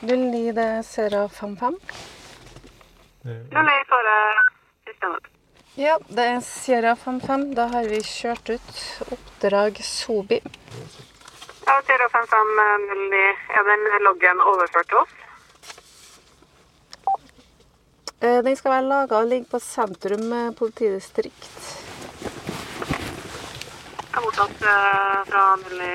Lulli, det er Sera 55. Lulli. Ja, det er Sierra 55. Da har vi kjørt ut oppdrag Sobi. Ja, Sierra 5509. Er den loggen overført til oss? Eh, Den skal være laga og ligge på sentrum eh, politidistrikt. Jeg har mottatt eh, fra Nulli.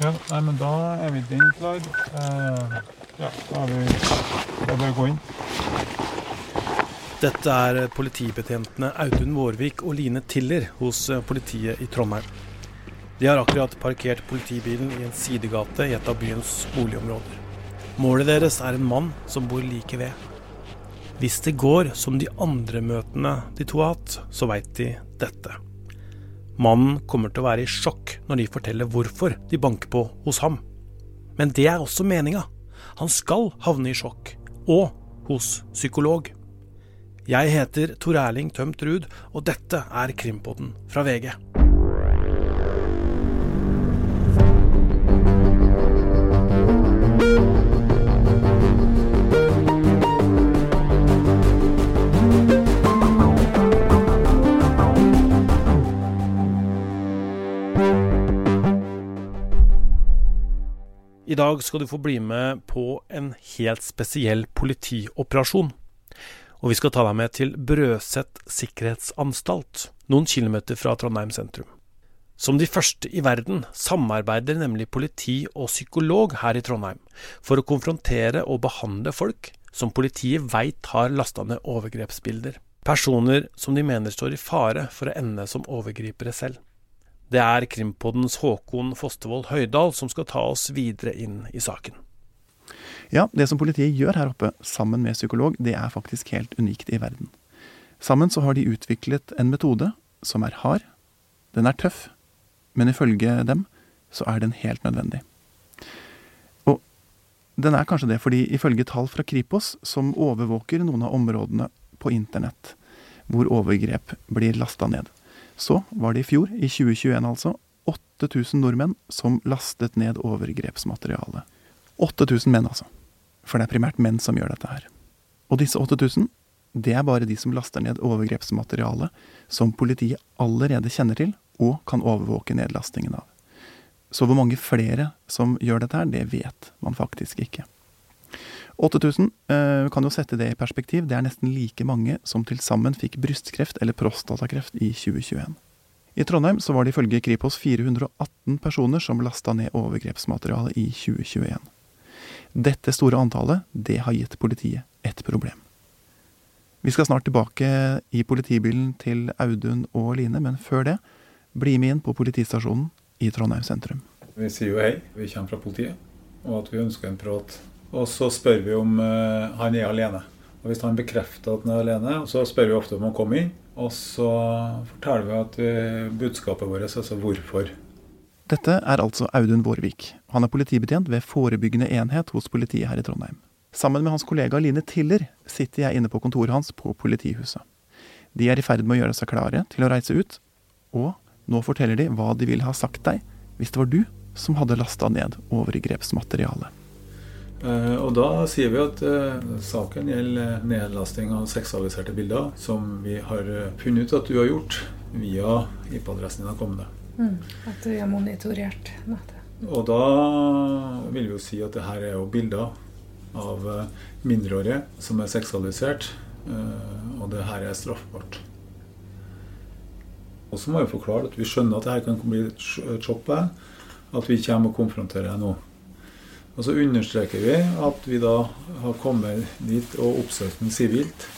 Ja, nei, men da er vi den klar. Eh, ja, da er vi Da bør vi gå inn. Dette er politibetjentene Audun Vårvik og Line Tiller hos eh, politiet i Trondheim. De har akkurat parkert politibilen i en sidegate i et av byens boligområder. Målet deres er en mann som bor like ved. Hvis det går som de andre møtene de to har hatt, så veit de dette. Mannen kommer til å være i sjokk når de forteller hvorfor de banker på hos ham. Men det er også meninga. Han skal havne i sjokk. Og hos psykolog. Jeg heter Tor Erling Tømt Ruud, og dette er Krimpodden fra VG. Dag skal du få bli med på en helt spesiell politioperasjon. Og vi skal ta deg med til Brøset sikkerhetsanstalt, noen kilometer fra Trondheim sentrum. Som de første i verden samarbeider nemlig politi og psykolog her i Trondheim for å konfrontere og behandle folk som politiet veit har lasta ned overgrepsbilder. Personer som de mener står i fare for å ende som overgripere selv. Det er Krimpoddens Håkon Fostervold Høydal som skal ta oss videre inn i saken. Ja, det som politiet gjør her oppe, sammen med psykolog, det er faktisk helt unikt i verden. Sammen så har de utviklet en metode som er hard, den er tøff, men ifølge dem så er den helt nødvendig. Og den er kanskje det fordi ifølge tall fra Kripos, som overvåker noen av områdene på internett hvor overgrep blir lasta ned, så var det i fjor, i 2021 altså, 8000 nordmenn som lastet ned overgrepsmateriale. 8000 menn, altså. For det er primært menn som gjør dette her. Og disse 8000, det er bare de som laster ned overgrepsmateriale som politiet allerede kjenner til og kan overvåke nedlastingen av. Så hvor mange flere som gjør dette her, det vet man faktisk ikke. 8000 eh, kan jo sette det i perspektiv. Det er nesten like mange som til sammen fikk brystkreft eller prostatakreft i 2021. I Trondheim så var det ifølge Kripos 418 personer som lasta ned overgrepsmateriale i 2021. Dette store antallet, det har gitt politiet et problem. Vi skal snart tilbake i politibilen til Audun og Line, men før det, bli med inn på politistasjonen i Trondheim sentrum. Vi sier jo hei, vi kommer fra politiet, og at vi ønsker en prat. Og så spør vi om uh, han er alene. Og Hvis han bekrefter at han er alene, så spør vi ofte om å komme inn. Og så forteller vi at uh, budskapet vårt, altså hvorfor. Dette er altså Audun Vårvik. Han er politibetjent ved forebyggende enhet hos politiet her i Trondheim. Sammen med hans kollega Line Tiller sitter jeg inne på kontoret hans på politihuset. De er i ferd med å gjøre seg klare til å reise ut, og nå forteller de hva de ville ha sagt deg hvis det var du som hadde lasta ned overgrepsmateriale. Uh, og da sier vi at uh, saken gjelder nedlasting av seksualiserte bilder, som vi har funnet ut at du har gjort via IP-adressen din har kommet. Mm, at du har monitorert nettet. Og da vil vi jo si at det her er jo bilder av mindreårige som er seksualisert, og det her er straffbart. Og så må vi forklare at vi skjønner at dette kan bli et sjokk på deg, at vi kommer og konfronterer deg nå. Og så understreker vi at vi da har kommet dit og oppsøkt den sivilt.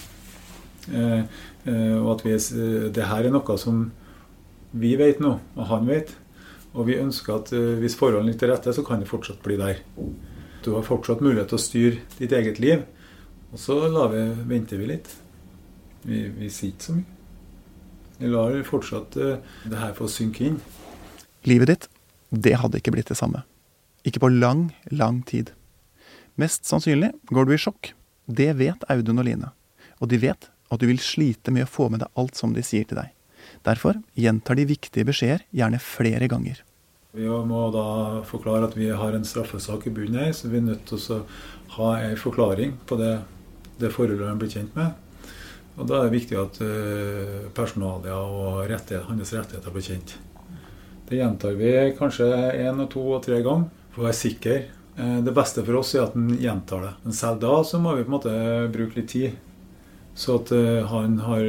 Eh, eh, og at vi, det her er noe som vi vet nå, og han vet. Og vi ønsker at eh, hvis forholdene ligger til rette, så kan det fortsatt bli der. Du har fortsatt mulighet til å styre ditt eget liv. Og så vi, venter vi litt. Vi, vi sier ikke så mye. Vi lar fortsatt uh, det her få synke inn. Livet ditt, det hadde ikke blitt det samme. Ikke på lang, lang tid. Mest sannsynlig går du i sjokk. Det vet Audun og Line. Og de vet at du vil slite med å få med deg alt som de sier til deg. Derfor gjentar de viktige beskjeder gjerne flere ganger. Vi må da forklare at vi har en straffesak i bunnen her, så vi er nødt til å ha en forklaring på det, det forholdet de blir kjent med. Og Da er det viktig at uh, personalia og rettighet, hans rettigheter blir kjent. Det gjentar vi kanskje én to og tre ganger for å være sikker. Uh, det beste for oss er at han gjentar det. Men selv da så må vi på en måte bruke litt tid. Så at uh, han har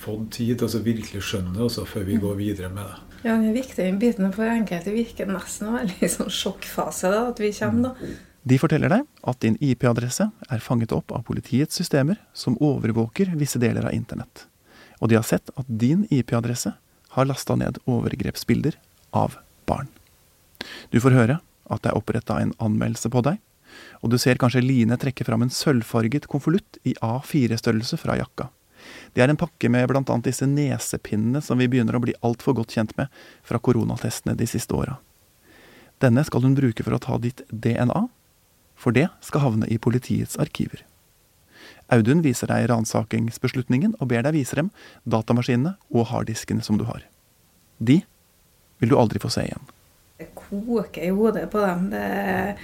fått tid til å virkelig skjønne det også før vi går videre med det. Ja, Den viktige biten for enkelte virker nesten veldig sånn sjokkfase da, at vi kommer. da. De forteller deg at din IP-adresse er fanget opp av politiets systemer som overvåker visse deler av internett. Og de har sett at din IP-adresse har lasta ned overgrepsbilder av barn. Du får høre at det er oppretta en anmeldelse på deg, og du ser kanskje Line trekke fram en sølvfarget konvolutt i A4-størrelse fra jakka. Det er en pakke med bl.a. disse nesepinnene som vi begynner å bli altfor godt kjent med fra koronatestene de siste åra. Denne skal hun bruke for å ta ditt DNA for det skal havne i politiets arkiver. Audun viser deg ransakingsbeslutningen og ber deg vise dem datamaskinene og harddiskene som du har. De vil du aldri få se igjen. Koker i hodet på dem. Det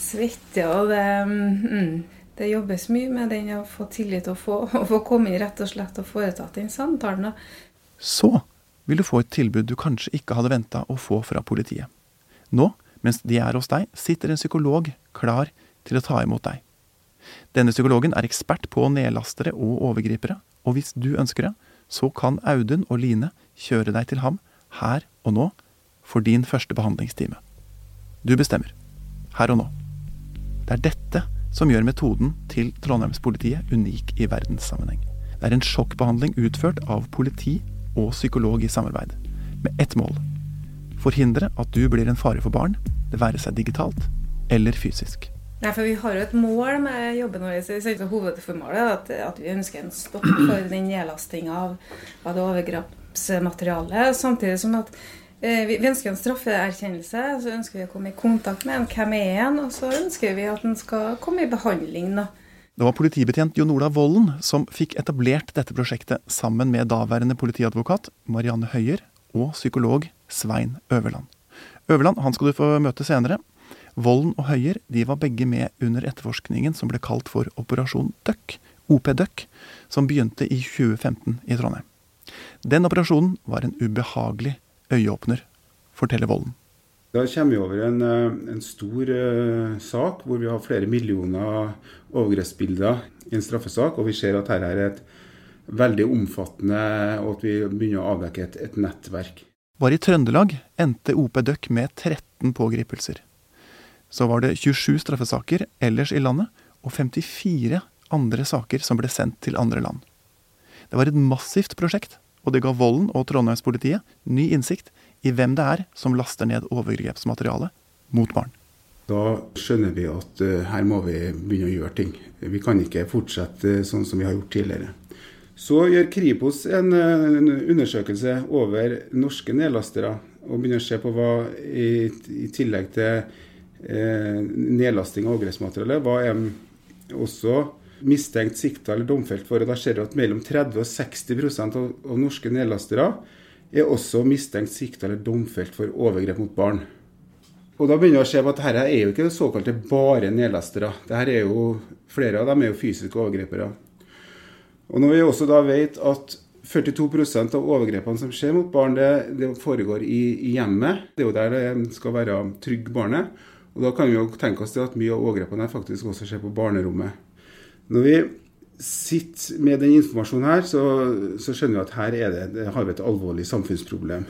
svetter, og det, mm, det jobbes mye med den å få tillit og få, å få komme inn rett og slett og foretatt den samtalen. Så vil du få et tilbud du kanskje ikke hadde venta å få fra politiet. Nå mens de er hos deg, sitter en psykolog klar til å ta imot deg. Denne psykologen er ekspert på nedlastere og overgripere, og hvis du ønsker det, så kan Audun og Line kjøre deg til ham her og nå for din første behandlingstime. Du bestemmer. Her og nå. Det er dette som gjør metoden til Trondheimspolitiet unik i verdenssammenheng. Det er en sjokkbehandling utført av politi og psykolog i samarbeid, med ett mål forhindre at du blir en fare for barn, det være seg digitalt eller fysisk. Nei, for Vi har jo et mål med jobben vår. Hovedformålet er at, at vi ønsker en stopp for den nedlastinga av, av det overgrepsmaterialet. Samtidig som at vi, vi ønsker en straffeerkjennelse, så ønsker vi å komme i kontakt med en. Hvem er en? Og så ønsker vi at en skal komme i behandling. da. Det var politibetjent Jon Ola Vollen som fikk etablert dette prosjektet sammen med daværende politiadvokat Marianne Høyer og psykolog Svein Øverland. Øverland han skal du få møte senere. Vollen og Høyer de var begge med under etterforskningen som ble kalt for Operasjon Døkk, OP Døkk, som begynte i 2015 i Trondheim. Den operasjonen var en ubehagelig øyeåpner, forteller Volden. Da kommer vi over en, eh, en stor uh, sak hvor vi har flere millioner overgrepsbilder i en straffesak, og vi ser at dette er et veldig omfattende, og at vi begynner å avdekke et, et nettverk. Bare i Trøndelag endte OP Døkk med 13 pågripelser. Så var det 27 straffesaker ellers i landet, og 54 andre saker som ble sendt til andre land. Det var et massivt prosjekt, og det ga Volden og Trondheimspolitiet ny innsikt i hvem det er som laster ned overgrepsmateriale mot barn. Da skjønner vi at uh, her må vi begynne å gjøre ting. Vi kan ikke fortsette sånn som vi har gjort tidligere. Så gjør Kripos en, en undersøkelse over norske nedlastere, og begynner å se på hva i, i tillegg til eh, nedlasting av overgrepsmateriale, hva er også mistenkt, sikta eller domfelt for. og Da ser vi at mellom 30 og 60 av, av norske nedlastere er også mistenkt, sikta eller domfelt for overgrep mot barn. Og Da begynner vi å se at dette er jo ikke det såkalte bare nedlastere. Dette er jo, flere av dem er jo fysiske overgripere. Og når vi også da vet at 42% av overgrepene som skjer mot barn, det, det foregår i, i, hjemmet. Det er jo der det skal være trygg barnet. Og da kan vi jo tenke oss at mye av overgrepene faktisk også skjer på barnerommet. Når vi sitter med den informasjonen her, så, så skjønner vi at her er det, det har vi et alvorlig samfunnsproblem.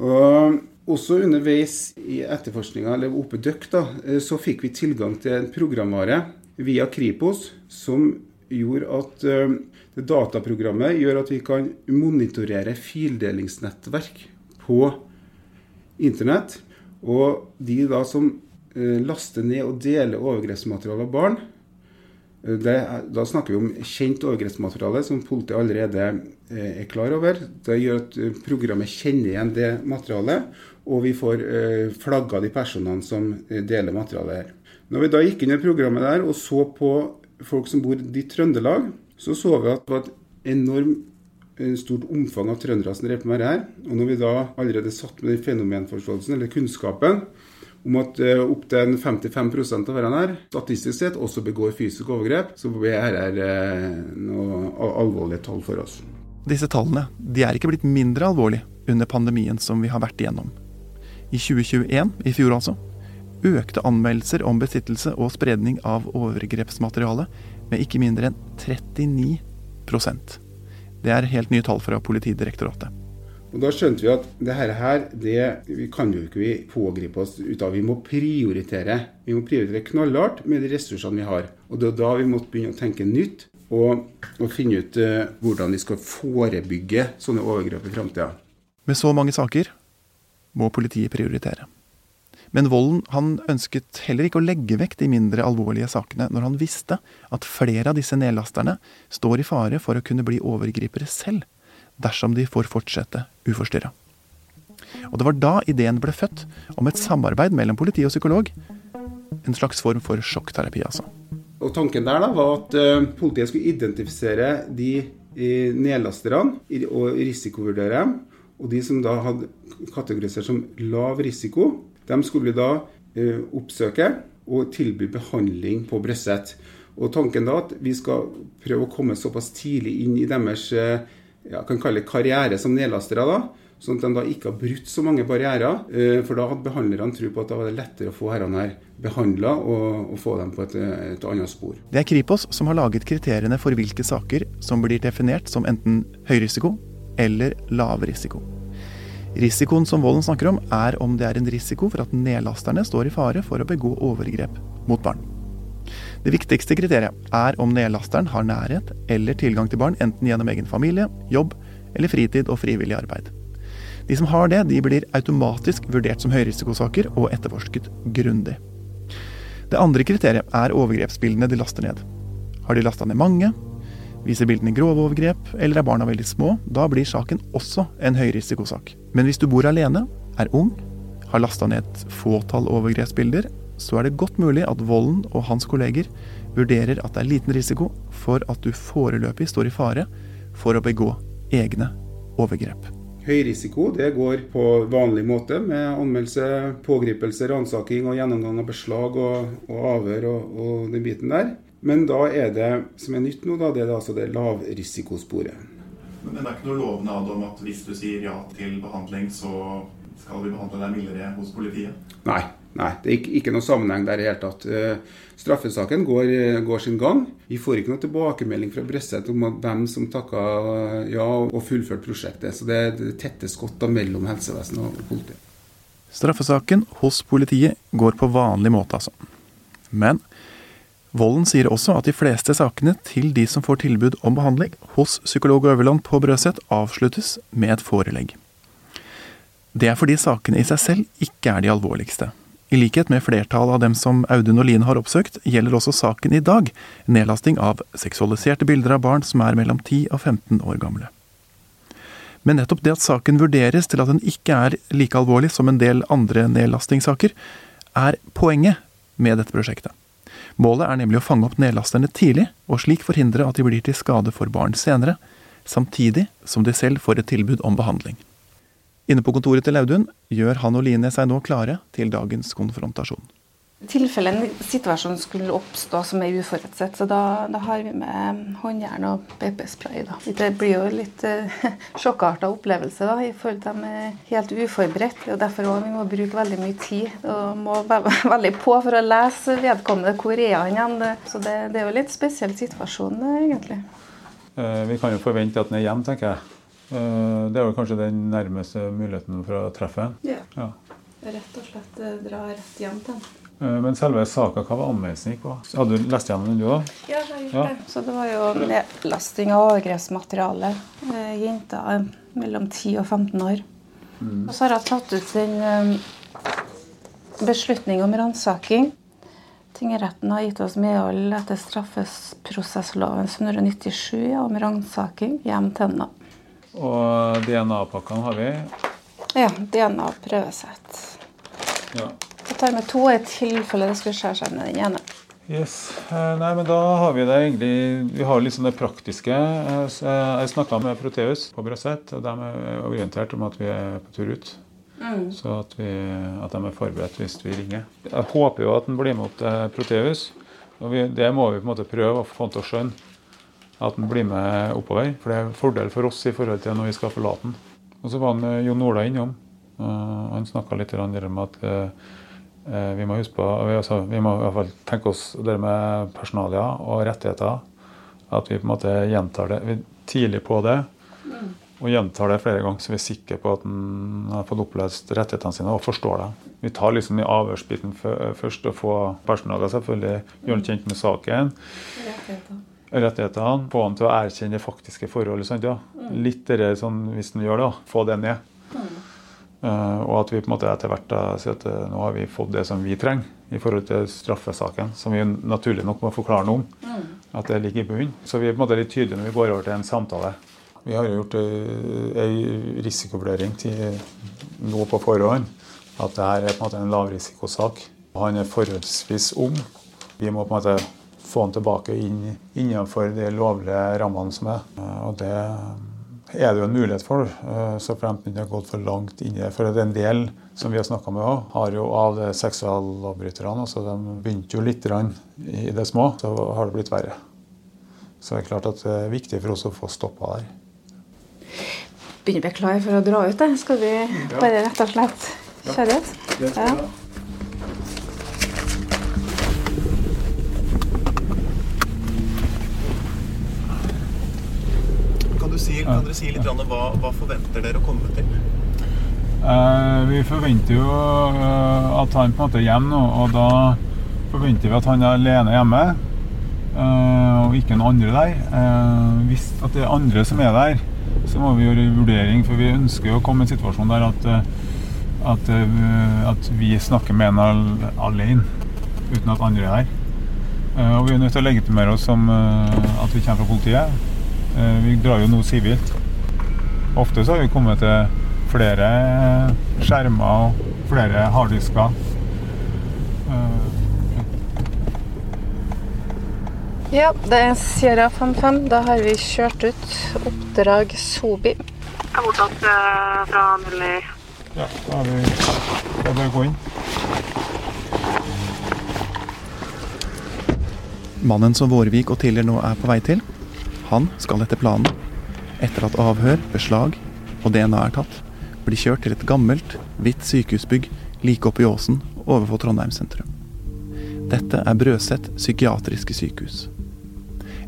Og også underveis i etterforskninga, eller oppe døkk, da, så fikk vi tilgang til en programvare via Kripos som gjorde at eh, det dataprogrammet gjør at vi kan monitorere fildelingsnettverk på internett. Og de da som eh, laster ned og deler overgrepsmateriale av barn, eh, det, da snakker vi om kjent overgrepsmateriale som politiet allerede er klar over. Det gjør at programmet kjenner igjen det materialet, og vi får flagga de personene som deler materialet her. Når vi da gikk inn i programmet der og så på folk som bor i Trøndelag, så så vi at det var et enormt stort omfang av trøndere som drev med dette. Og når vi da allerede satt med den fenomenforståelsen, eller kunnskapen, om at uh, opptil 55 av her statistisk sett også begår fysisk overgrep, så blir dette uh, noe alvorlige tall for oss. Disse tallene de er ikke blitt mindre alvorlige under pandemien som vi har vært igjennom. I 2021, i fjor altså, økte anmeldelser om besittelse og spredning av overgrepsmateriale med ikke mindre enn 39% Det er helt nye tall fra Politidirektoratet. Og Da skjønte vi at det her, det kan jo ikke vi pågripe oss ut av. Vi må prioritere. Vi må prioritere knallhardt med de ressursene vi har. Og Det er da vi måtte begynne å tenke nytt og, og finne ut uh, hvordan vi skal forebygge sånne overgrep i framtida. Med så mange saker må politiet prioritere. Men Volden han ønsket heller ikke å legge vekk de mindre alvorlige sakene når han visste at flere av disse nedlasterne står i fare for å kunne bli overgripere selv dersom de får fortsette uforstyrra. Og det var da ideen ble født om et samarbeid mellom politi og psykolog. En slags form for sjokkterapi, altså. Og Tanken der da var at uh, politiet skulle identifisere de uh, nedlasterne og risikovurdere dem. Og de som da hadde kategorisert som lav risiko, dem skulle da uh, oppsøke og tilby behandling på Brøset. Og tanken da at vi skal prøve å komme såpass tidlig inn i deres ja, kan kalle det karriere som nedlastere. da, Sånn at de da ikke har brutt så mange barrierer. Eh, for da hadde behandlerne tro på at da var det lettere å få herrene her behandla og, og, få dem på et, et, annet spor. Det er Kripos som har laget kriteriene for hvilke saker som blir definert som enten høy risiko eller lav risiko. Risikoen som volden snakker om, er om det er en risiko for at nedlasterne står i fare for å begå overgrep mot barn. Det viktigste kriteriet er om nedlasteren har nærhet eller tilgang til barn, enten gjennom egen familie, jobb eller fritid og frivillig arbeid. De som har det, de blir automatisk vurdert som høyrisikosaker og etterforsket grundig. Det andre kriteriet er overgrepsbildene de laster ned. Har de lasta ned mange? Viser bildene grove overgrep, eller er barna veldig små? Da blir saken også en høyrisikosak. Men hvis du bor alene, er ung, har lasta ned et fåtall overgrepsbilder, så er det godt mulig at Volden og hans kolleger vurderer at det er liten risiko for at du foreløpig står i fare for å begå egne overgrep. Høy risiko det går på vanlig måte med anmeldelse, pågripelse, ransaking og gjennomgang av beslag og, og avhør og, og, den biten der. Men da er det som er nytt nå, da, det er altså det lavrisikosporet. Men det er ikke noe lovnad om at hvis du sier ja til behandling, så skal vi behandle deg mildere hos politiet? Nei, Nei, det er ikke, ikke noe sammenheng der i det hele tatt. Eh, straffesaken går, går, sin gang. Vi får ikke noe tilbakemelding fra Brøsset om hvem som takka ja og fullførte prosjektet. Så det er tette skott mellom helsevesenet og politiet. Straffesaken hos politiet går på vanlig måte, altså. Men Volden sier også at de fleste sakene til de som får tilbud om behandling hos psykolog Øverland på Brøset, avsluttes med et forelegg. Det er fordi sakene i seg selv ikke er de alvorligste. I likhet med flertallet av dem som Audun og Line har oppsøkt, gjelder også saken i dag nedlasting av seksualiserte bilder av barn som er mellom 10 og 15 år gamle. Men nettopp det at saken vurderes til at den ikke er like alvorlig som en del andre nedlastingssaker, er poenget med dette prosjektet. Målet er nemlig å fange opp nedlasterne tidlig, og slik forhindre at de blir til skade for barn senere, samtidig som de selv får et tilbud om behandling. Inne på kontoret til Audun gjør han og Line seg nå klare til dagens konfrontasjon. I tilfelle en situasjon skulle oppstå som er uforutsett, så da, da har vi med håndjern og BP-spray. Det blir jo litt uh, sjokkarta opplevelse da, i forhold til at de er helt uforberedt. og Derfor også, vi må bruke veldig mye tid og må være veldig på for å lese vedkommende. Hvor er han igjen? Så det, det, er jo litt spesiell situasjon, egentlig. Uh, vi kan jo forvente at han er hjemme, tenker jeg. Eh, det er jo kanskje den nærmeste muligheten for å treffe en. Ja. ja. Rett og slett eh, dra rett hjem til en. Eh, men selve saka, hva var anmeldelsen gikk på? Hadde du lest gjennom den du òg? Ja, jeg gjorde ja. det. Så det var jo nedlasting av overgrepsmateriale. Jenter mellom 10 og 15 år. Mm. Og så har jeg tatt ut den beslutning om ransaking. Tingretten har gitt oss medhold etter straffeprosessloven 197 om ransaking hjem til henne. Og DNA-pakkene har vi? Ja. DNA-prøvesett. Ja. Jeg tar med to i tilfelle det skulle skjære seg med den ene. Yes. Eh, nei, men da har vi det egentlig Vi har sånn det praktiske. Eh, jeg snakka med Proteus på Brøset, og de er orientert om at vi er på tur ut. Mm. Så at, vi, at, de er forberedt hvis vi ringer. Jeg håper jo at han blir med opp til Proteus. Og vi, det må vi på en måte prøve å få han til å skjønne. At han blir med oppover. For det er en fordel for oss i forhold til når vi skal forlate han. Og så var han eh, Jon Ola innom. Uh, han snakka litt om at uh, vi må huske på, altså, vi må i hvert fall tenke oss det med personalia og rettigheter. At vi på en måte gjentar det tidlig på det. Og gjentar det flere ganger, så vi er sikre på at han har fått opplest rettighetene sine og forstår det. Vi tar liksom i avhørsbiten først og får personalet selvfølgelig gjøre kjent med saken. Rettighetene. Få han til å erkjenne det faktiske forholdet. Ja. Mm. Litt det sånn, hvis han gjør det, få det ned. Mm. Uh, og at vi på en måte etter hvert da, sier at uh, nå har vi fått det som vi trenger i forhold til straffesaken, som vi naturlig nok må forklare noe om. Mm. At det ligger i bunnen. Så vi er på en måte litt tydelige når vi går over til en samtale. Vi har jo gjort ei risikovurdering til nå på forhånd. At det her er på en måte en lavrisikosak. Han er forholdsvis ung. Vi må på en måte få den tilbake inn innenfor de lovlige rammene som er. Og det er det jo en mulighet for, eh, så fremt den har gått for langt inn i det. For en del som vi har snakka med òg, har jo av seksuallovbryterne altså De begynte jo litt i det små, så har det blitt verre. Så det er klart at det er viktig for oss å få stoppa der. Begynner vi klar for å dra ut, da? Skal vi bare rett og slett kjøre ut? Ja. Si, kan dere si litt om hva, hva forventer dere å komme til? Eh, vi forventer jo uh, at han på en måte er hjemme nå, og da forventer vi at han er alene hjemme. Uh, og ikke noen andre der. hvis at det er andre som er der, så må vi gjøre en vurdering, for vi ønsker jo å komme i en situasjon der at, at, at vi snakker med en alene, uten at andre er her. og vi er nødt til å legitimere oss som at vi kommer fra politiet. Eh, vi drar jo nå sivilt. Ofte så har vi kommet til flere skjermer og flere harddisker. Eh, ja, det er Sierra 55. Da har vi kjørt ut oppdrag Sobi. Jeg har mottatt uh, fra Nulli. Ja, da har vi Det er bare å gå inn. Mannen som Vårvik og Tiller nå er på vei til, han skal etter planen, etter at avhør, beslag og DNA er tatt, bli kjørt til et gammelt, hvitt sykehusbygg like oppe i åsen overfor Trondheim sentrum. Dette er Brøset psykiatriske sykehus.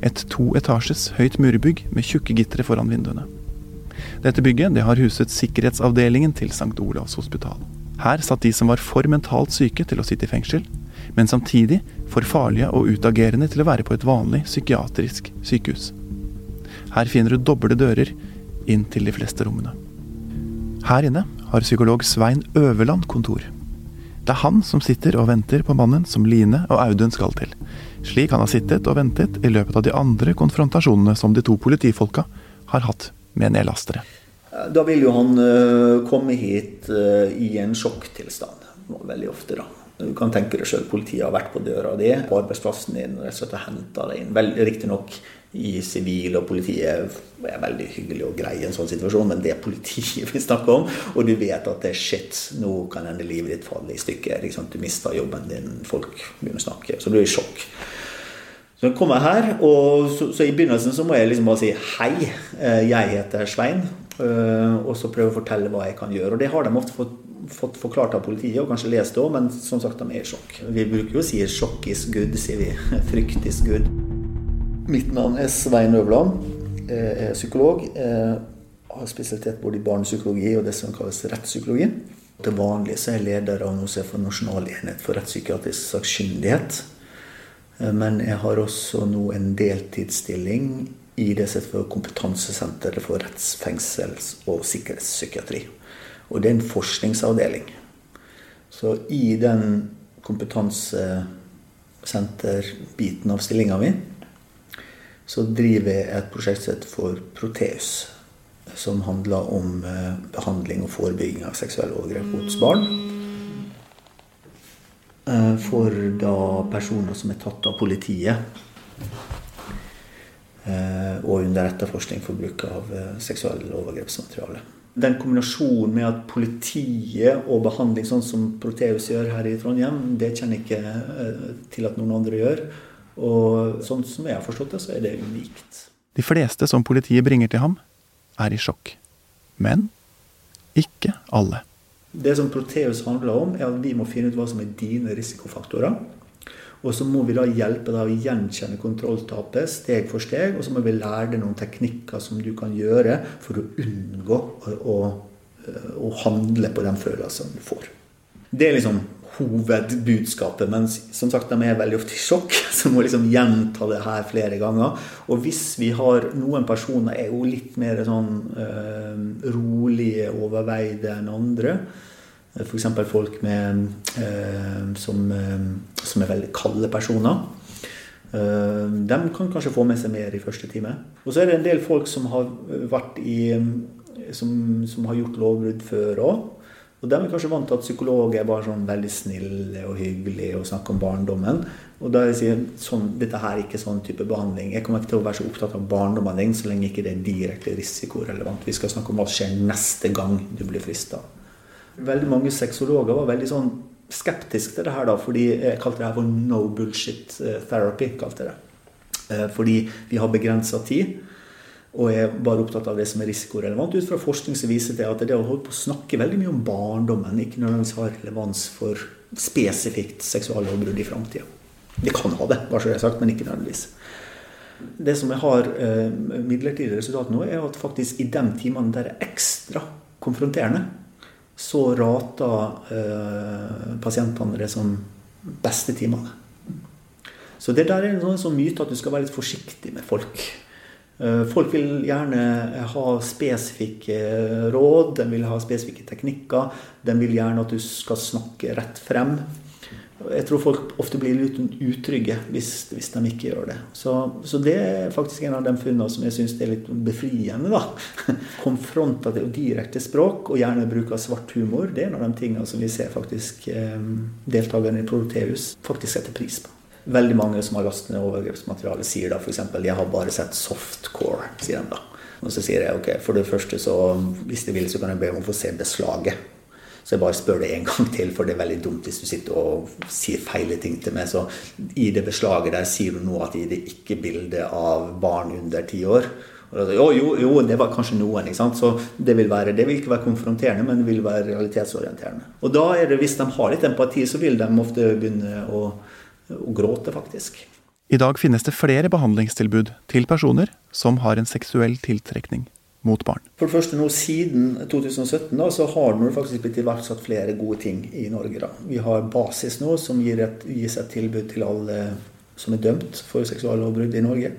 Et toetasjes høyt murbygg med tjukke gitre foran vinduene. Dette bygget det har huset sikkerhetsavdelingen til St. Olavs hospital. Her satt de som var for mentalt syke til å sitte i fengsel, men samtidig for farlige og utagerende til å være på et vanlig psykiatrisk sykehus. Her finner du doble dører inn til de fleste rommene. Her inne har psykolog Svein Øverland kontor. Det er han som sitter og venter på mannen som Line og Audun skal til. Slik han har sittet og ventet i løpet av de andre konfrontasjonene som de to politifolka har hatt med nedlastere. Da vil jo han uh, komme hit uh, i en sjokktilstand. Veldig ofte, da. Du kan tenke deg sjøl, politiet har vært på døra di på arbeidsplassen din rett og slett henta deg inn. Riktignok i sivil og politiet er veldig hyggelig og grei i en sånn situasjon, men det er politiet vi snakker om. Og du vet at det er shit, nå kan hende livet ditt falle i stykker. Du mister jobben din, folk begynner å snakke. Så du er i sjokk. Så jeg kommer her, og så, så, i begynnelsen så må jeg liksom bare si hei, eh, jeg heter Svein. Eh, og så prøve å fortelle hva jeg kan gjøre. Og det har de ofte fått, fått forklart av politiet, og kanskje lest det òg, men som sagt, de er i sjokk. Vi bruker jo å si 'sjokk is good', sier vi. Frykt is good. Mitt navn er Svein Øvland. Jeg er psykolog. Jeg har spesialitet både i barnepsykologi og det som kalles rettspsykologi. Til vanlig så er jeg leder av noe som er for Nasjonal enhet for rettspsykiatrisk sakkyndighet. Men jeg har også nå en deltidsstilling i det som heter Kompetansesenteret for rettsfengsels- og sikkerhetspsykiatri. Og det er en forskningsavdeling. Så i den kompetansesenterbiten av stillinga mi så driver jeg et prosjekt for Proteus. Som handler om eh, behandling og forebygging av seksuelle overgrep hos barn. eh, for da personer som er tatt av politiet. Eh, og under etterforskning for bruk av seksuelle overgrepsmateriale. Den kombinasjonen med at politiet og behandling, sånn som Proteus gjør her i Trondheim, det kjenner jeg ikke til at noen andre gjør. Og sånn som jeg har forstått det, så er det unikt. De fleste som politiet bringer til ham, er i sjokk. Men ikke alle. Det som Proteus handler om, er at vi må finne ut hva som er dine risikofaktorer. Og så må vi da hjelpe deg å gjenkjenne kontrolltapet steg for steg. Og så må vi lære deg noen teknikker som du kan gjøre for å unngå å, å, å handle på den følelsen du får. Det er liksom hovedbudskapet. Men som sagt, de er veldig ofte i sjokk, så må liksom gjenta det her flere ganger. Og hvis vi har Noen personer er jo litt mer sånn øh, rolige, overveide enn andre. F.eks. folk med, eh, som, eh, som, er veldig kalde personer. De kan kanskje få med seg mer i første time. Og så er det en del folk som har vært i som, som har gjort lovbrudd før òg. Og de er kanskje vant til at psykologer er bare sånn veldig snille og hyggelige og snakker om barndommen. Og da jeg sier sånn, dette her er ikke sånn type behandling. Jeg kommer ikke til å være så opptatt av barndommen din så lenge ikke det er direkte risikorelevant. Vi skal snakke om hva som skjer neste gang du blir frista. Veldig mange sexologer var veldig sånn skeptiske til det her, da, fordi jeg kalte det her for no bullshit eh, therapy. kalte det. Eh, fordi vi har begrensa tid, og er bare opptatt av det som er risikorelevant. Ut fra forskning som viser til at det å holde på å snakke veldig mye om barndommen ikke nødvendigvis har relevans for spesifikt seksuallovbrudd i framtida. Det kan ha det, bare så det er sagt, men ikke nødvendigvis. Det som jeg har eh, midlertidig resultat nå, er at faktisk i de timene der det er ekstra konfronterende, så rater eh, pasientene det som beste timene. Så det der er en sånn myte at du skal være litt forsiktig med folk. Eh, folk vil gjerne ha spesifikke råd, de vil ha spesifikke teknikker. De vil gjerne at du skal snakke rett frem. Jeg tror folk ofte blir litt utrygge hvis, hvis de ikke gjør det. Så, så, det er faktisk en av de funnene som jeg syns er litt befriende. da. Konfrontativ og direkte språk, og gjerne bruk av svart humor, det er en av de tingene som vi ser faktisk eh, deltakerne i Proteus faktisk setter pris på. Veldig mange som har lastet ned overgrepsmateriale, sier da f.eks.: 'Jeg har bare sett softcore', sier de da. Og så sier jeg ok, for det første så hvis de vil, så kan jeg be om å få se beslaget. Så jeg bare spør det en gang til, for det er veldig dumt hvis du sitter og sier feile ting til meg. Så i det beslaget der sier du nå at det er ikke bilde av barn under ti år. Jo, jo, jo, det var kanskje noen. ikke sant? Så det vil, være, det vil ikke være konfronterende, men det vil være realitetsorienterende. Og da er det, hvis de har litt empati, så vil de ofte begynne å, å gråter faktisk. I dag finnes det flere behandlingstilbud til personer som har en seksuell tiltrekning mot barn. For det første nå Siden 2017 da, så har det faktisk blitt iverksatt flere gode ting i Norge. Da. Vi har Basis nå, som gir et, gis et tilbud til alle som er dømt for seksuallovbrudd i Norge.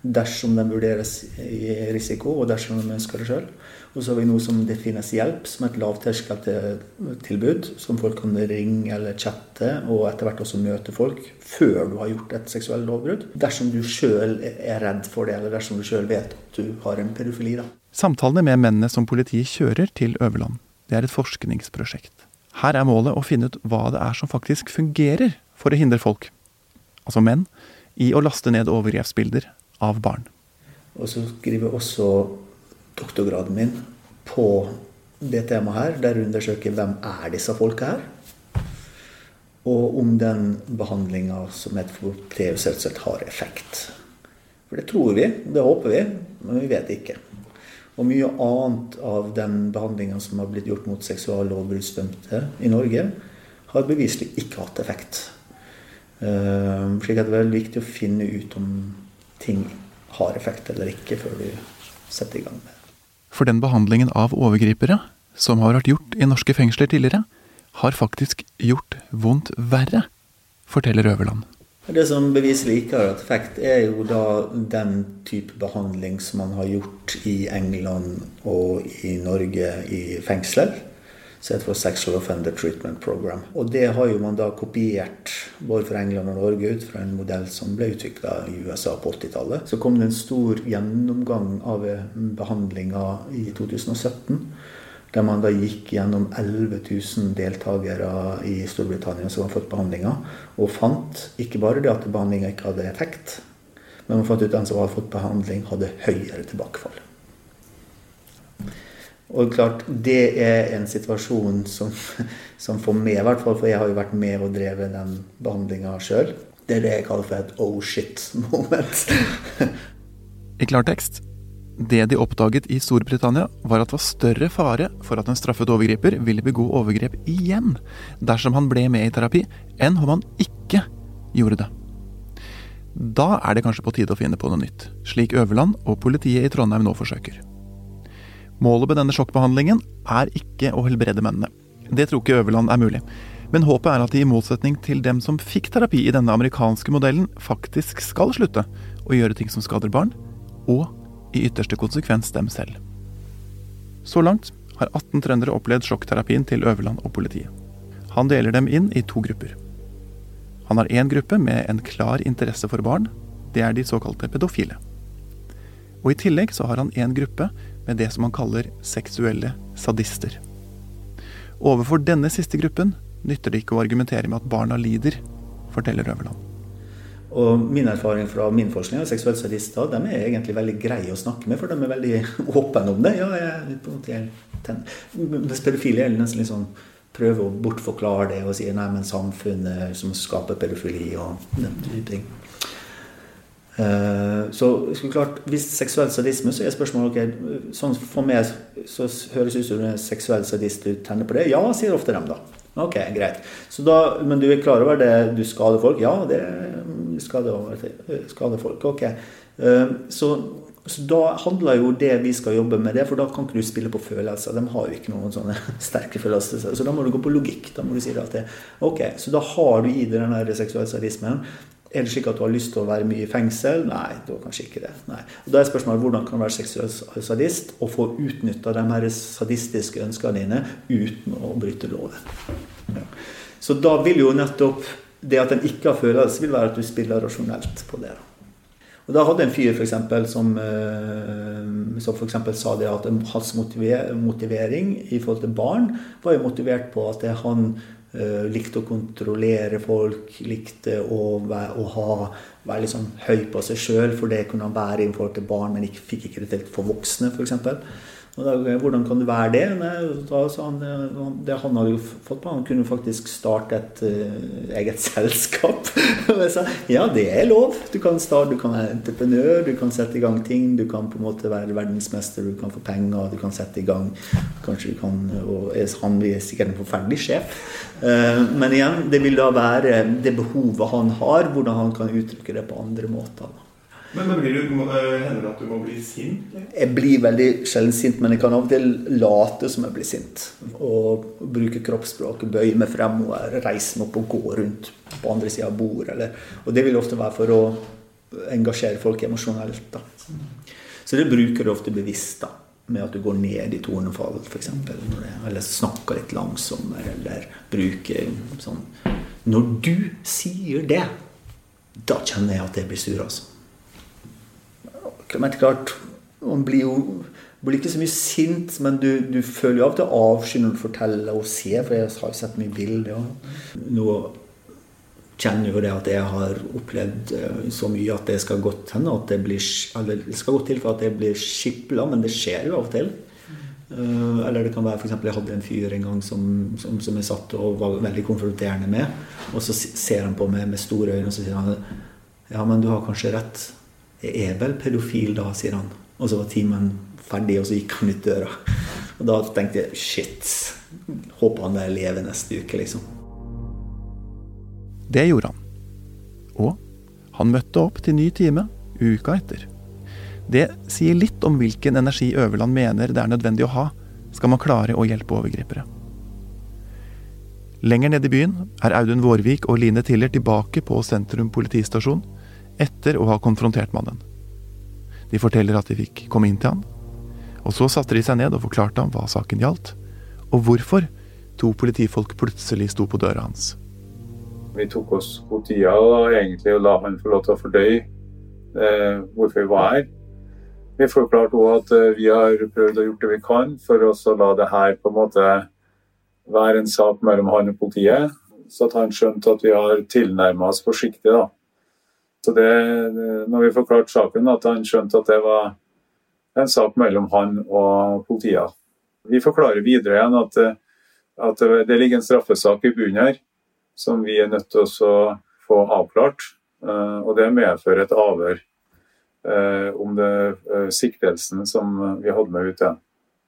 Dersom de vurderes i risiko, og dersom de ønsker det sjøl. Og så har vi noe som det finnes hjelp, som et lavterskeltilbud. Som folk kan ringe eller chatte, og etter hvert også møte folk før du har gjort et seksuelt lovbrudd. Dersom du sjøl er redd for det, eller dersom du sjøl vet at du har en pedofili. da. Samtalene med mennene som politiet kjører til Øverland, det er et forskningsprosjekt. Her er målet å finne ut hva det er som faktisk fungerer for å hindre folk, altså menn, i å laste ned overgrepsbilder av barn. Og så skriver også doktorgraden min på det temaet her, der jeg undersøker hvem er disse folka her. Og om den behandlinga som et proteus har effekt. For det tror vi, det håper vi, men vi vet ikke. Og mye annet av den behandlinga som har blitt gjort mot seksuallovbruddsdømte i Norge, har beviselig ikke hatt effekt. Uh, slik at det er veldig viktig å finne ut om ting har effekt eller ikke, før du setter i gang med det. For den behandlingen av overgripere som har vært gjort i norske fengsler tidligere, har faktisk gjort vondt verre, forteller Øverland. Det som beviselig ikke har hatt effekt, er jo da den type behandling som man har gjort i England og i Norge i fengsler. Så heter for Sexual Offender Treatment Program. Og det har jo man da kopiert både for England og Norge ut fra en modell som ble utvikla i USA på 80-tallet. Så kom det en stor gjennomgang av behandlinga i 2017. Der man da gikk gjennom 11 000 deltakere i Storbritannia som hadde fått behandlinga, og fant ikke bare det at behandlinga ikke hadde effekt, men man fant ut at den som hadde fått behandling, hadde høyere tilbakefall. Og klart, Det er en situasjon som, som for meg, i hvert fall, for jeg har jo vært med og drevet den behandlinga sjøl, det er det jeg kaller for et oh shit-moment. I klartekst det de oppdaget i Storbritannia, var at det var større fare for at en straffet overgriper ville begå overgrep igjen dersom han ble med i terapi, enn om han ikke gjorde det. Da er det kanskje på tide å finne på noe nytt, slik Øverland og politiet i Trondheim nå forsøker. Målet med denne sjokkbehandlingen er ikke å helbrede mennene. Det tror ikke Øverland er mulig. Men håpet er at de i motsetning til dem som fikk terapi i denne amerikanske modellen, faktisk skal slutte å gjøre ting som skader barn, og i ytterste konsekvens dem selv. Så langt har 18 trøndere opplevd sjokkterapien til Øverland og politiet. Han deler dem inn i to grupper. Han har én gruppe med en klar interesse for barn. Det er de såkalte pedofile. Og i tillegg så har han en gruppe med det som han kaller seksuelle sadister. Overfor denne siste gruppen nytter det ikke å argumentere med at barna lider, forteller Øverland. Og min erfaring fra min forskning av seksuelle sadister, de er egentlig veldig greie å snakke med, for de er veldig åpne om det. Ja, pedofile er nesten litt sånn prøver å bortforklare det og sier nei, men samfunnet som skaper pedofili og den type ting. Uh, så klart, Hvis seksuell sadisme, så er spørsmålet ok, sånn For meg så høres ut som en seksuell sadist du tenner på det. Ja, sier ofte dem, da. Ok, greit. Da, men du er klar over det du skader folk? Ja, det skader, skader folk. Ok. Eh, så, så, da handler jo det vi skal jobbe med det, for da kan ikke du spille på følelser. De har jo ikke noen sånne sterke følelser. Så da må du gå på logikk. Da må du si det, ok, Så da har du i deg den seksuelle sadismen. Er det slik at du har lyst til å være mye i fengsel? Nei, det var kanskje ikke det. Da er spørsmålet hvordan kan du være seksuell sadist og få utnytta de her sadistiske ønskene dine uten å bryte loven. Ja. Så da vil jo nettopp det at en ikke har følelse, vil være at du spiller rasjonelt på det. Og Da hadde en fyr for eksempel, som, eh, som for sa det at hans motivering i forhold til barn var jo motivert på at han uh, likte å kontrollere folk, likte å, være, å ha, være liksom høy på seg sjøl, for det kunne han være i forhold til barn, men ikke, fikk ikke det til for voksne, f.eks. Og da, hvordan kan det være det? Da han det han hadde fått på, han kunne faktisk starte et uh, eget selskap. og jeg sa ja, det er lov. Du kan, starte, du kan være entreprenør, du kan sette i gang ting. Du kan på en måte være verdensmester, du kan få penger, du kan sette i gang Kanskje du kan Og han blir sikkert en forferdelig sjef. Uh, men igjen, det vil da være det behovet han har, hvordan han kan uttrykke det på andre måter. Da. Men, men blir du, eh, hender det at du må bli sint? Jeg blir veldig sjelden sint, men jeg kan av og til late som jeg blir sint. Og bruke kroppsspråket, bøye meg fremover, reise meg opp og gå rundt på andre sida av bordet. og det vil ofte være for å engasjere folk emosjonelt. Da. Så det bruker du ofte bevisst. da med at du går ned i tonefall, f.eks. Eller snakker litt langsommere, eller bruker sånn Når du sier det, da kjenner jeg at jeg blir sur, altså. Men klart, man blir jo blir ikke så mye sint, men du, du føler jo av og til avsky når du forteller og ser, for jeg har jo sett mye bilder. Ja. Nå kjenner jo det at jeg har opplevd eh, så mye at det skal godt hende at det blir eller det skal godt til for at jeg blir skipla, men det skjer jo av og til. Uh, eller det kan være f.eks. jeg hadde en fyr en gang som, som, som, jeg satt og var veldig konfronterende med. Og så ser han på meg med store øyne og så sier han ja, men du har kanskje rett. Jeg er vel pedofil da, sier han. Og så var timen ferdig, og så gikk han ut døra. Og da tenkte jeg shit. Håper han er lever neste uke, liksom. Det gjorde han. Og han møtte opp til ny time uka etter. Det sier litt om hvilken energi Øverland mener det er nødvendig å ha skal man klare å hjelpe overgripere. Lenger nede i byen er Audun Vårvik og Line Tiller tilbake på Sentrum politistasjon etter å ha konfrontert mannen. De forteller at de fikk komme inn til han, og så satte de seg ned og forklarte ham hva saken gjaldt, og hvorfor to politifolk plutselig sto på døra hans. Vi tok oss god tid og egentlig la han få lov til å fordøye eh, hvorfor vi var her. Vi forklarte òg at eh, vi har prøvd å gjøre det vi kan for å la det her på en måte være en sak mellom han og politiet, så at han skjønte at vi har tilnærma oss forsiktig. da. Så det, når vi forklarte saken, at han skjønte at det var en sak mellom han og politiet. Vi forklarer videre igjen at, at det ligger en straffesak i bunnen her som vi er nødt til å få avklart. Eh, og det medfører et avhør eh, om det eh, siktelsen som vi hadde med ut igjen.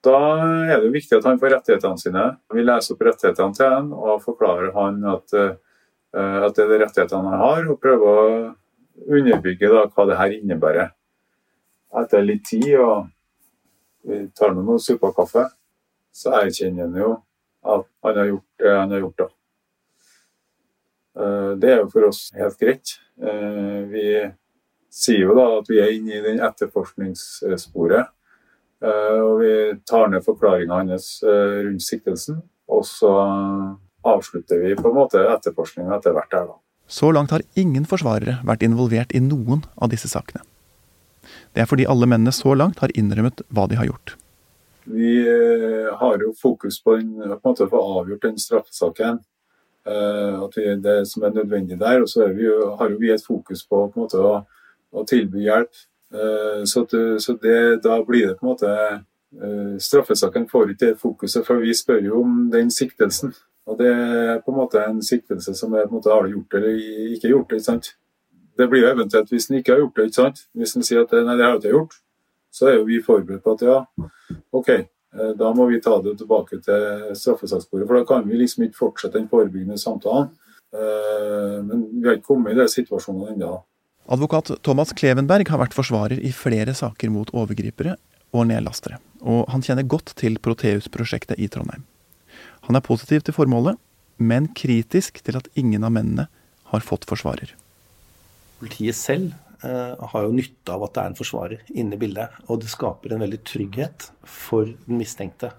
Da er det viktig at han får rettighetene sine. Vi leser opp rettighetene til han og forklarer han at, at det er de rettighetene han har, og prøver å underbygge da, hva det her innebærer. Etter litt tid og vi tar med noe suppe og kaffe, så erkjenner han jo at han har gjort det han har gjort. da. Eh, det er jo for oss helt greit. Eh, vi sier jo da at vi er inne i den etterforskningssporet. Eh, og vi tar ned forklaringa hans rundt siktelsen, og så avslutter vi på en måte etterforskninga etter hvert her, da. Så langt har ingen forsvarere vært involvert i noen av disse sakene. Det er fordi alle mennene så langt har innrømmet hva de har gjort. Vi har jo fokus på, en, på en å få avgjort den straffesaken. Uh, at vi, det som er nødvendig der. Og så vi har vi et fokus på, på måte, å, å, tilby hjelp. Uh, så, at, så det, da blir det på en måte Straffesaken får ikke det fokuset, for vi spør jo om den siktelsen. Og det er på en måte en siktelse som er på en måte har du gjort eller ikke gjort det. ikke sant? Det blir jo eventuelt hvis en ikke har gjort det. ikke sant? Hvis en sier at nei, det har jeg ikke gjort, så er jo vi forberedt på at ja, OK, Eh, da må vi ta det tilbake til straffesaksbordet, for da kan vi liksom ikke fortsette den forebyggende samtalen. Eh, men vi har ikke kommet i den situasjonen ennå. Advokat Thomas Klevenberg har vært forsvarer i flere saker mot overgripere og nedlastere, og han kjenner godt til Proteus-prosjektet i Trondheim. Han er positiv til formålet, men kritisk til at ingen av mennene har fått forsvarer. Politiet selv Eh, har jo nytte av at det er en forsvarer inne i bildet. Og det skaper en veldig trygghet for den mistenkte.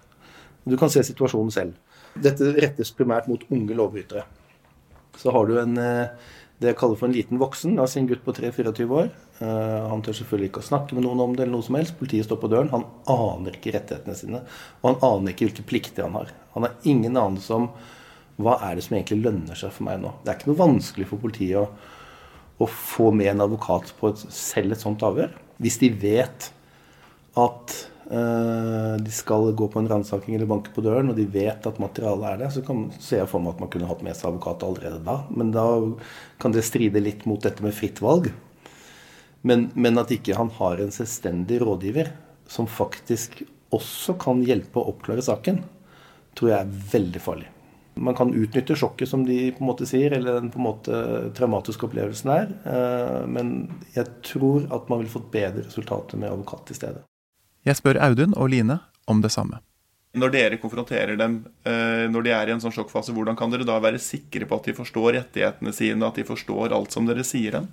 Du kan se situasjonen selv. Dette rettes primært mot unge lovbrytere. Så har du en, eh, det jeg kaller for en liten voksen, la oss si en gutt på 3-24 år. Eh, han tør selvfølgelig ikke å snakke med noen om det, eller noe som helst. Politiet står på døren. Han aner ikke rettighetene sine. Og han aner ikke hvilke plikter han har. Han har ingen anelse om hva er det som egentlig lønner seg for meg nå. Det er ikke noe vanskelig for politiet å å få med en advokat på et, selv et sånt avhør. Hvis de vet at de skal gå på en ransaking eller banke på døren, og de vet at materialet er det, så kan, ser jeg for meg at man kunne hatt med seg advokat allerede da. Men da kan det stride litt mot dette med fritt valg. Men, men at ikke han har en selvstendig rådgiver som faktisk også kan hjelpe å oppklare saken, tror jeg er veldig farlig. Man kan utnytte sjokket, som de på en måte sier, eller den på en måte traumatiske opplevelsen er. Eh, men jeg tror at man ville fått bedre resultater med advokat til stede. Jeg spør Audun og Line om det samme. Når dere konfronterer dem eh, når de er i en sånn sjokkfase, hvordan kan dere da være sikre på at de forstår rettighetene sine, at de forstår alt som dere sier dem?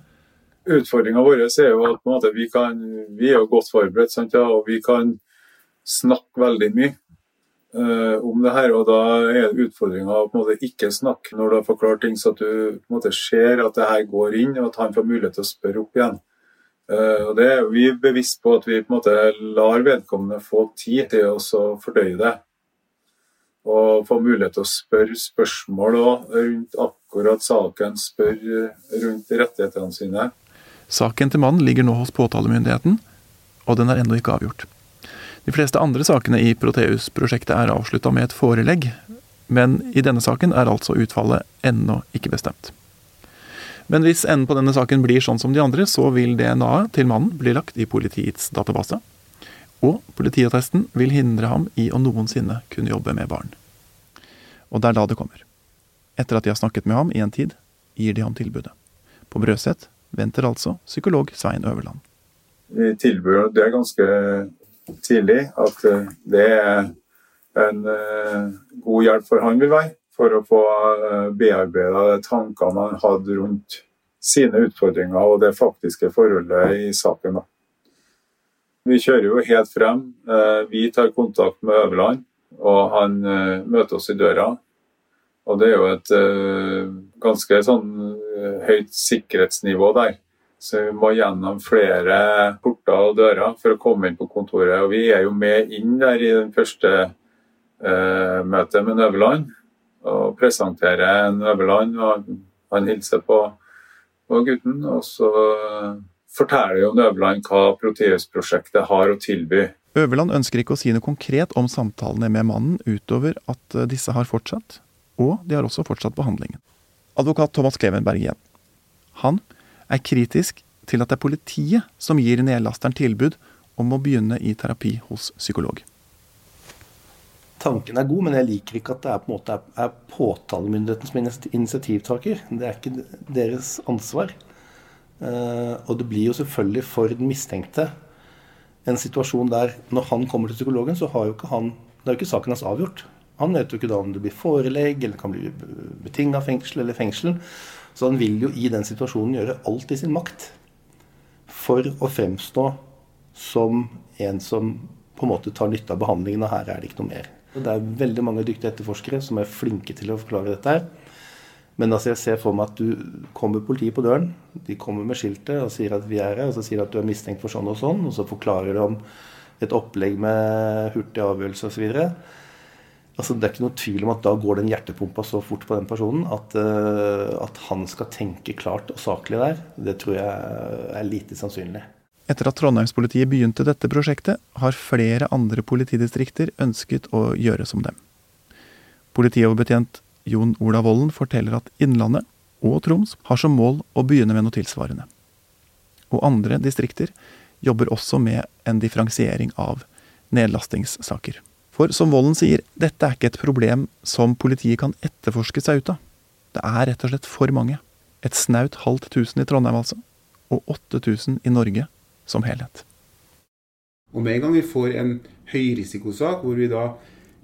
Utfordringa vår er jo at måte, vi, kan, vi, er jo godt forberedt, sant, ja, og vi kan snakke veldig mye. Uh, om det her, og Da er utfordringa å ikke snakke når du har forklart ting, så at du på en måte ser at det her går inn, og at han får mulighet til å spørre opp igjen. Uh, og det Vi er bevisst på at vi på en måte lar vedkommende få tid til å fordøye det. Og få mulighet til å spørre spørsmål rundt akkurat saken, spørre rundt rettighetene sine. Saken til mannen ligger nå hos påtalemyndigheten, og den er ennå ikke avgjort. De fleste andre sakene i Proteus-prosjektet er avslutta med et forelegg, men i denne saken er altså utfallet ennå ikke bestemt. Men hvis enden på denne saken blir sånn som de andre, så vil DNA-et til mannen bli lagt i politiets database. Og politiattesten vil hindre ham i å noensinne kunne jobbe med barn. Og det er da det kommer. Etter at de har snakket med ham i en tid, gir de ham tilbudet. På Brøset venter altså psykolog Svein Øverland. Vi tilbyr det er ganske tidlig at eh, det er en eh, god hjelp for han vil være, for å få eh, bearbeida tankene han hadde rundt sine utfordringer og det faktiske forholdet i saken. Vi kjører jo helt frem. Vi tar kontakt med Øverland, og han møter oss i døra. Og det er jo et ganske sånn høyt sikkerhetsnivå der. Så vi må gjennom flere port porter og dører for å komme inn på kontoret. Og vi er jo med inn der i den første eh, møtet med Nøveland og presenterer Nøveland. og Han hilser på, på gutten, og så forteller jo Nøveland hva Proteus-prosjektet har å tilby. Øverland ønsker ikke å si noe konkret om samtalene med mannen, utover at eh, disse har fortsatt, og de har også fortsatt behandlingen. Advokat Thomas Klevenberg igjen. Han er kritisk til at det er politiet som gir nedlasteren tilbud om å begynne i terapi hos psykolog. Tanken er god, men jeg liker ikke at det er, på en måte er påtalemyndigheten som er initiativtaker. Det er ikke deres ansvar. Uh, og det blir jo selvfølgelig for den mistenkte en situasjon der når han kommer til psykologen, så har jo ikke han Det er jo ikke saken hans avgjort. Han vet jo ikke da om det blir forelegg, eller kan bli betinga fengsel eller fengsel. Så han vil jo i den situasjonen gjøre alt i sin makt for å fremstå som en som på en måte tar nytte av behandlingen, og her er det ikke noe mer. Det er veldig mange dyktige etterforskere som er flinke til å forklare dette her. Men altså jeg ser for meg at du kommer politiet på døren, de kommer med skiltet og sier at vi er her, og så sier de at du er mistenkt for sånn og sånn, og så forklarer de om et opplegg med hurtig avgjørelse osv. Altså, det er ikke noe tvil om at da går den hjertepumpa så fort på den personen at, uh, at han skal tenke klart og saklig der. Det tror jeg er lite sannsynlig. Etter at Trondheimspolitiet begynte dette prosjektet, har flere andre politidistrikter ønsket å gjøre som dem. Politioverbetjent Jon Ola Vollen forteller at Innlandet og Troms har som mål å begynne med noe tilsvarende. Og andre distrikter jobber også med en differensiering av nedlastingssaker. For som Vollen sier, dette er ikke et problem som politiet kan etterforske seg ut av. Det er rett og slett for mange. Et snaut halvt tusen i Trondheim, altså. Og 8000 i Norge som helhet. Og med en gang vi får en høyrisikosak hvor vi da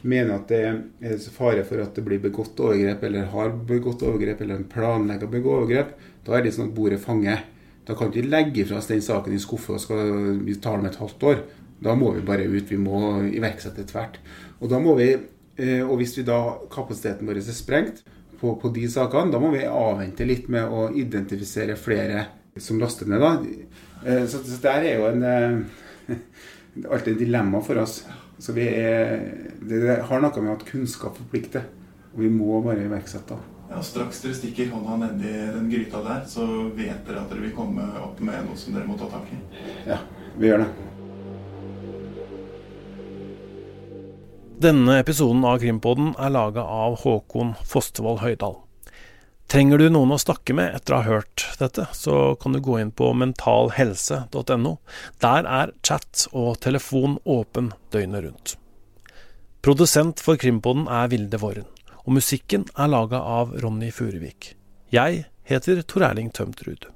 mener at det er fare for at det blir begått overgrep, eller har begått overgrep, eller en planlegger å begå overgrep, da er det sånn at bordet fanger. Da kan vi ikke legge fra oss den saken i skuffa og skal vi tar den om et halvt år. Da må vi bare ut. Vi må iverksette tvert. Og da må vi, eh, og hvis vi da kapasiteten vår er sprengt på, på de sakene, da må vi avvente litt med å identifisere flere som laster ned. da. Eh, så, så der er jo en eh, alltid et dilemma for oss. Så vi er, det har noe med at kunnskap forplikter. Og vi må bare iverksette. Ja, Straks dere stikker hånda nedi den gryta der, så vet dere at dere vil komme opp med noe som dere må ta tak i. Ja, vi gjør det. Denne episoden av Krimpodden er laga av Håkon Fostevold Høydal. Trenger du noen å snakke med etter å ha hørt dette, så kan du gå inn på mentalhelse.no. Der er chat og telefon åpen døgnet rundt. Produsent for Krimpodden er Vilde Våren, og musikken er laga av Ronny Furuvik. Jeg heter Tor Erling Tømtrud.